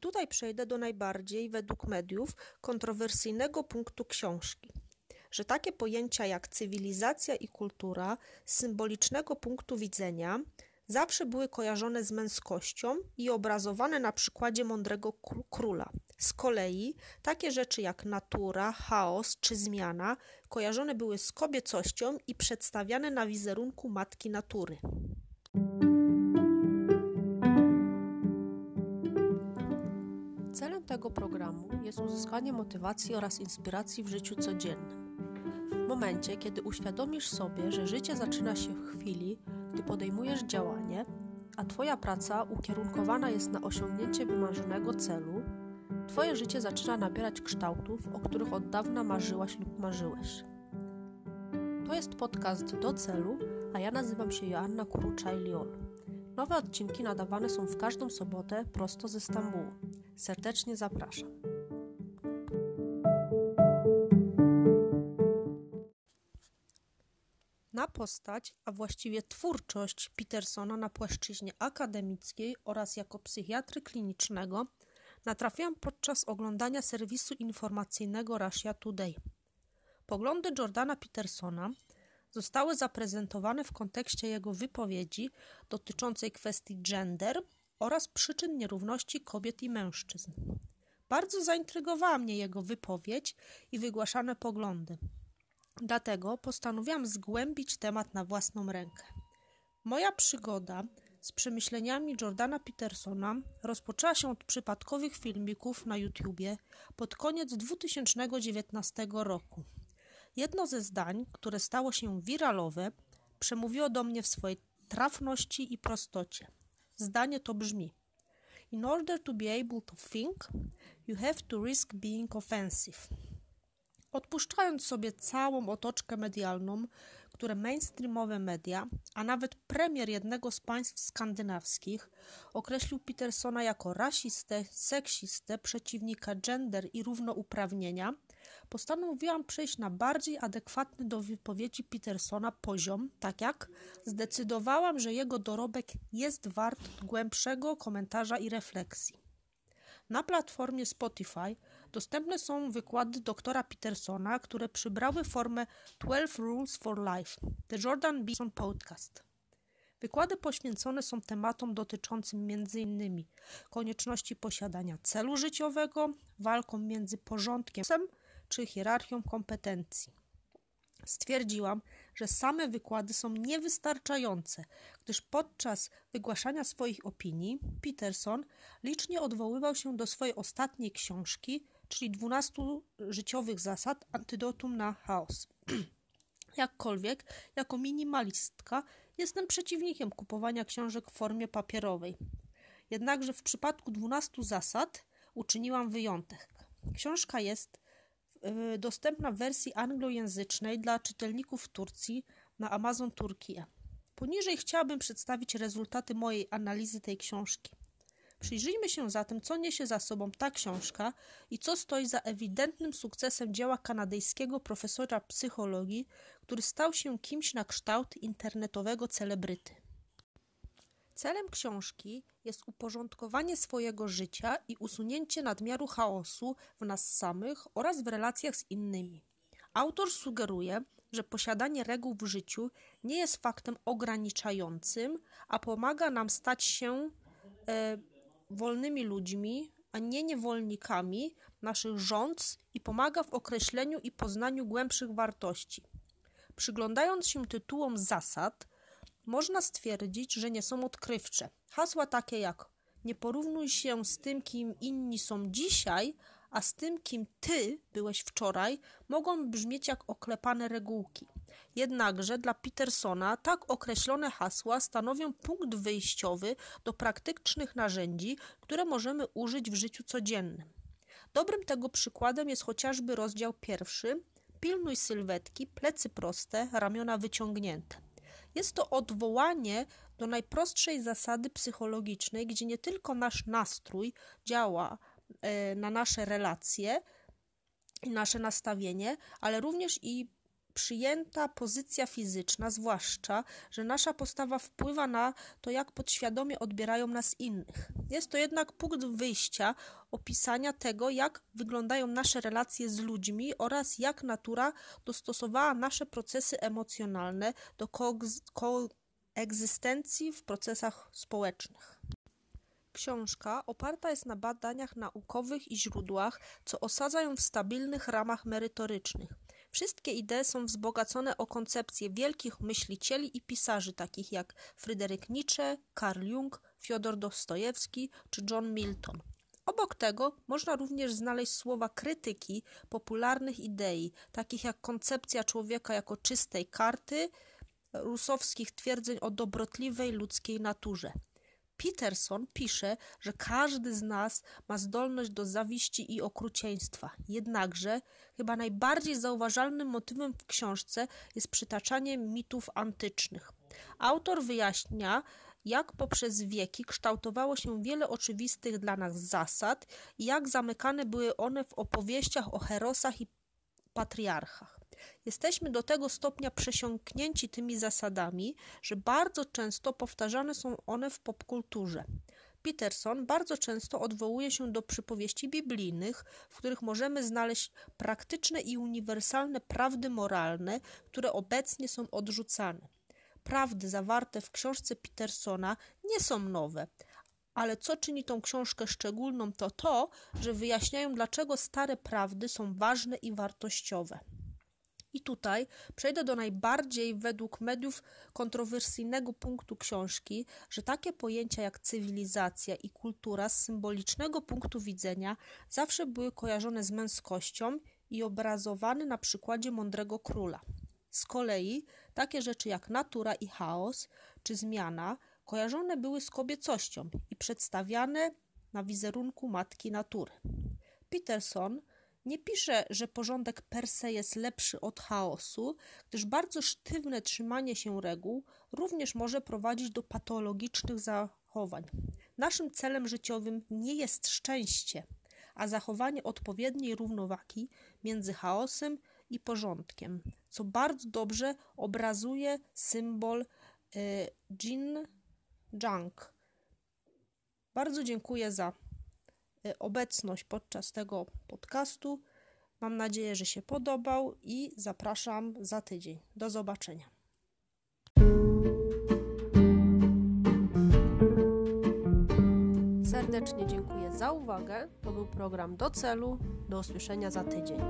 tutaj przejdę do najbardziej, według mediów, kontrowersyjnego punktu książki. Że takie pojęcia jak cywilizacja i kultura z symbolicznego punktu widzenia zawsze były kojarzone z męskością i obrazowane na przykładzie mądrego króla. Z kolei takie rzeczy jak natura, chaos czy zmiana kojarzone były z kobiecością i przedstawiane na wizerunku matki natury. Tego programu jest uzyskanie motywacji oraz inspiracji w życiu codziennym. W momencie, kiedy uświadomisz sobie, że życie zaczyna się w chwili, gdy podejmujesz działanie, a Twoja praca ukierunkowana jest na osiągnięcie wymarzonego celu, Twoje życie zaczyna nabierać kształtów, o których od dawna marzyłaś lub marzyłeś. To jest podcast do celu, a ja nazywam się Joanna Kuruczaj-Liol. Nowe odcinki nadawane są w każdą sobotę prosto ze Stambułu. Serdecznie zapraszam. Na postać, a właściwie twórczość Petersona na płaszczyźnie akademickiej oraz jako psychiatry klinicznego natrafiłam podczas oglądania serwisu informacyjnego Russia Today. Poglądy Jordana Petersona zostały zaprezentowane w kontekście jego wypowiedzi dotyczącej kwestii gender oraz przyczyn nierówności kobiet i mężczyzn. Bardzo zaintrygowała mnie jego wypowiedź i wygłaszane poglądy. Dlatego postanowiłam zgłębić temat na własną rękę. Moja przygoda z przemyśleniami Jordana Petersona rozpoczęła się od przypadkowych filmików na YouTubie pod koniec 2019 roku. Jedno ze zdań, które stało się wiralowe, przemówiło do mnie w swojej trafności i prostocie. Zdanie to brzmi: In order to be able to think, you have to risk being offensive. Odpuszczając sobie całą otoczkę medialną, które mainstreamowe media, a nawet premier jednego z państw skandynawskich, określił Petersona jako rasistę, seksistę, przeciwnika gender i równouprawnienia, postanowiłam przejść na bardziej adekwatny do wypowiedzi Petersona poziom, tak jak zdecydowałam, że jego dorobek jest wart głębszego komentarza i refleksji. Na platformie Spotify dostępne są wykłady doktora Petersona, które przybrały formę 12 Rules for Life, The Jordan Peterson Podcast. Wykłady poświęcone są tematom dotyczącym m.in. konieczności posiadania celu życiowego, walką między porządkiem czy hierarchią kompetencji. Stwierdziłam, że same wykłady są niewystarczające, gdyż podczas wygłaszania swoich opinii Peterson licznie odwoływał się do swojej ostatniej książki, czyli 12 życiowych zasad antydotum na chaos. Jakkolwiek, jako minimalistka, jestem przeciwnikiem kupowania książek w formie papierowej. Jednakże w przypadku 12 zasad uczyniłam wyjątek. Książka jest dostępna w wersji anglojęzycznej dla czytelników Turcji na Amazon Turkija. Poniżej chciałabym przedstawić rezultaty mojej analizy tej książki. Przyjrzyjmy się zatem, co niesie za sobą ta książka i co stoi za ewidentnym sukcesem dzieła kanadyjskiego profesora psychologii, który stał się kimś na kształt internetowego celebryty. Celem książki jest uporządkowanie swojego życia i usunięcie nadmiaru chaosu w nas samych oraz w relacjach z innymi. Autor sugeruje, że posiadanie reguł w życiu nie jest faktem ograniczającym, a pomaga nam stać się e, wolnymi ludźmi, a nie niewolnikami naszych rządz i pomaga w określeniu i poznaniu głębszych wartości. Przyglądając się tytułom zasad, można stwierdzić, że nie są odkrywcze. Hasła takie jak nie porównuj się z tym, kim inni są dzisiaj, a z tym, kim ty byłeś wczoraj, mogą brzmieć jak oklepane regułki. Jednakże dla Petersona tak określone hasła stanowią punkt wyjściowy do praktycznych narzędzi, które możemy użyć w życiu codziennym. Dobrym tego przykładem jest chociażby rozdział pierwszy: Pilnuj sylwetki, plecy proste, ramiona wyciągnięte. Jest to odwołanie do najprostszej zasady psychologicznej, gdzie nie tylko nasz nastrój działa e, na nasze relacje i nasze nastawienie, ale również i przyjęta pozycja fizyczna, zwłaszcza, że nasza postawa wpływa na to, jak podświadomie odbierają nas innych. Jest to jednak punkt wyjścia opisania tego, jak wyglądają nasze relacje z ludźmi oraz jak natura dostosowała nasze procesy emocjonalne do koegzystencji w procesach społecznych. Książka oparta jest na badaniach naukowych i źródłach, co osadza ją w stabilnych ramach merytorycznych. Wszystkie idee są wzbogacone o koncepcje wielkich myślicieli i pisarzy takich jak Fryderyk Nietzsche, Karl Jung, Fiodor Dostojewski czy John Milton. Obok tego można również znaleźć słowa krytyki popularnych idei, takich jak koncepcja człowieka jako czystej karty, rusowskich twierdzeń o dobrotliwej ludzkiej naturze. Peterson pisze, że każdy z nas ma zdolność do zawiści i okrucieństwa. Jednakże chyba najbardziej zauważalnym motywem w książce jest przytaczanie mitów antycznych. Autor wyjaśnia, jak poprzez wieki kształtowało się wiele oczywistych dla nas zasad i jak zamykane były one w opowieściach o herosach i patriarchach. Jesteśmy do tego stopnia przesiąknięci tymi zasadami, że bardzo często powtarzane są one w popkulturze. Peterson bardzo często odwołuje się do przypowieści biblijnych, w których możemy znaleźć praktyczne i uniwersalne prawdy moralne, które obecnie są odrzucane. Prawdy zawarte w książce Petersona nie są nowe, ale co czyni tą książkę szczególną, to to, że wyjaśniają, dlaczego stare prawdy są ważne i wartościowe. I tutaj przejdę do najbardziej według mediów kontrowersyjnego punktu książki, że takie pojęcia jak cywilizacja i kultura z symbolicznego punktu widzenia zawsze były kojarzone z męskością i obrazowane na przykładzie mądrego króla. Z kolei takie rzeczy jak natura i chaos czy zmiana kojarzone były z kobiecością i przedstawiane na wizerunku matki natury. Peterson nie pisze, że porządek per se jest lepszy od chaosu, gdyż bardzo sztywne trzymanie się reguł również może prowadzić do patologicznych zachowań. Naszym celem życiowym nie jest szczęście, a zachowanie odpowiedniej równowagi między chaosem i porządkiem, co bardzo dobrze obrazuje symbol y, Jin Jang. Bardzo dziękuję za obecność podczas tego podcastu. Mam nadzieję, że się podobał i zapraszam za tydzień. Do zobaczenia. Serdecznie dziękuję za uwagę. To był program do celu. Do usłyszenia za tydzień.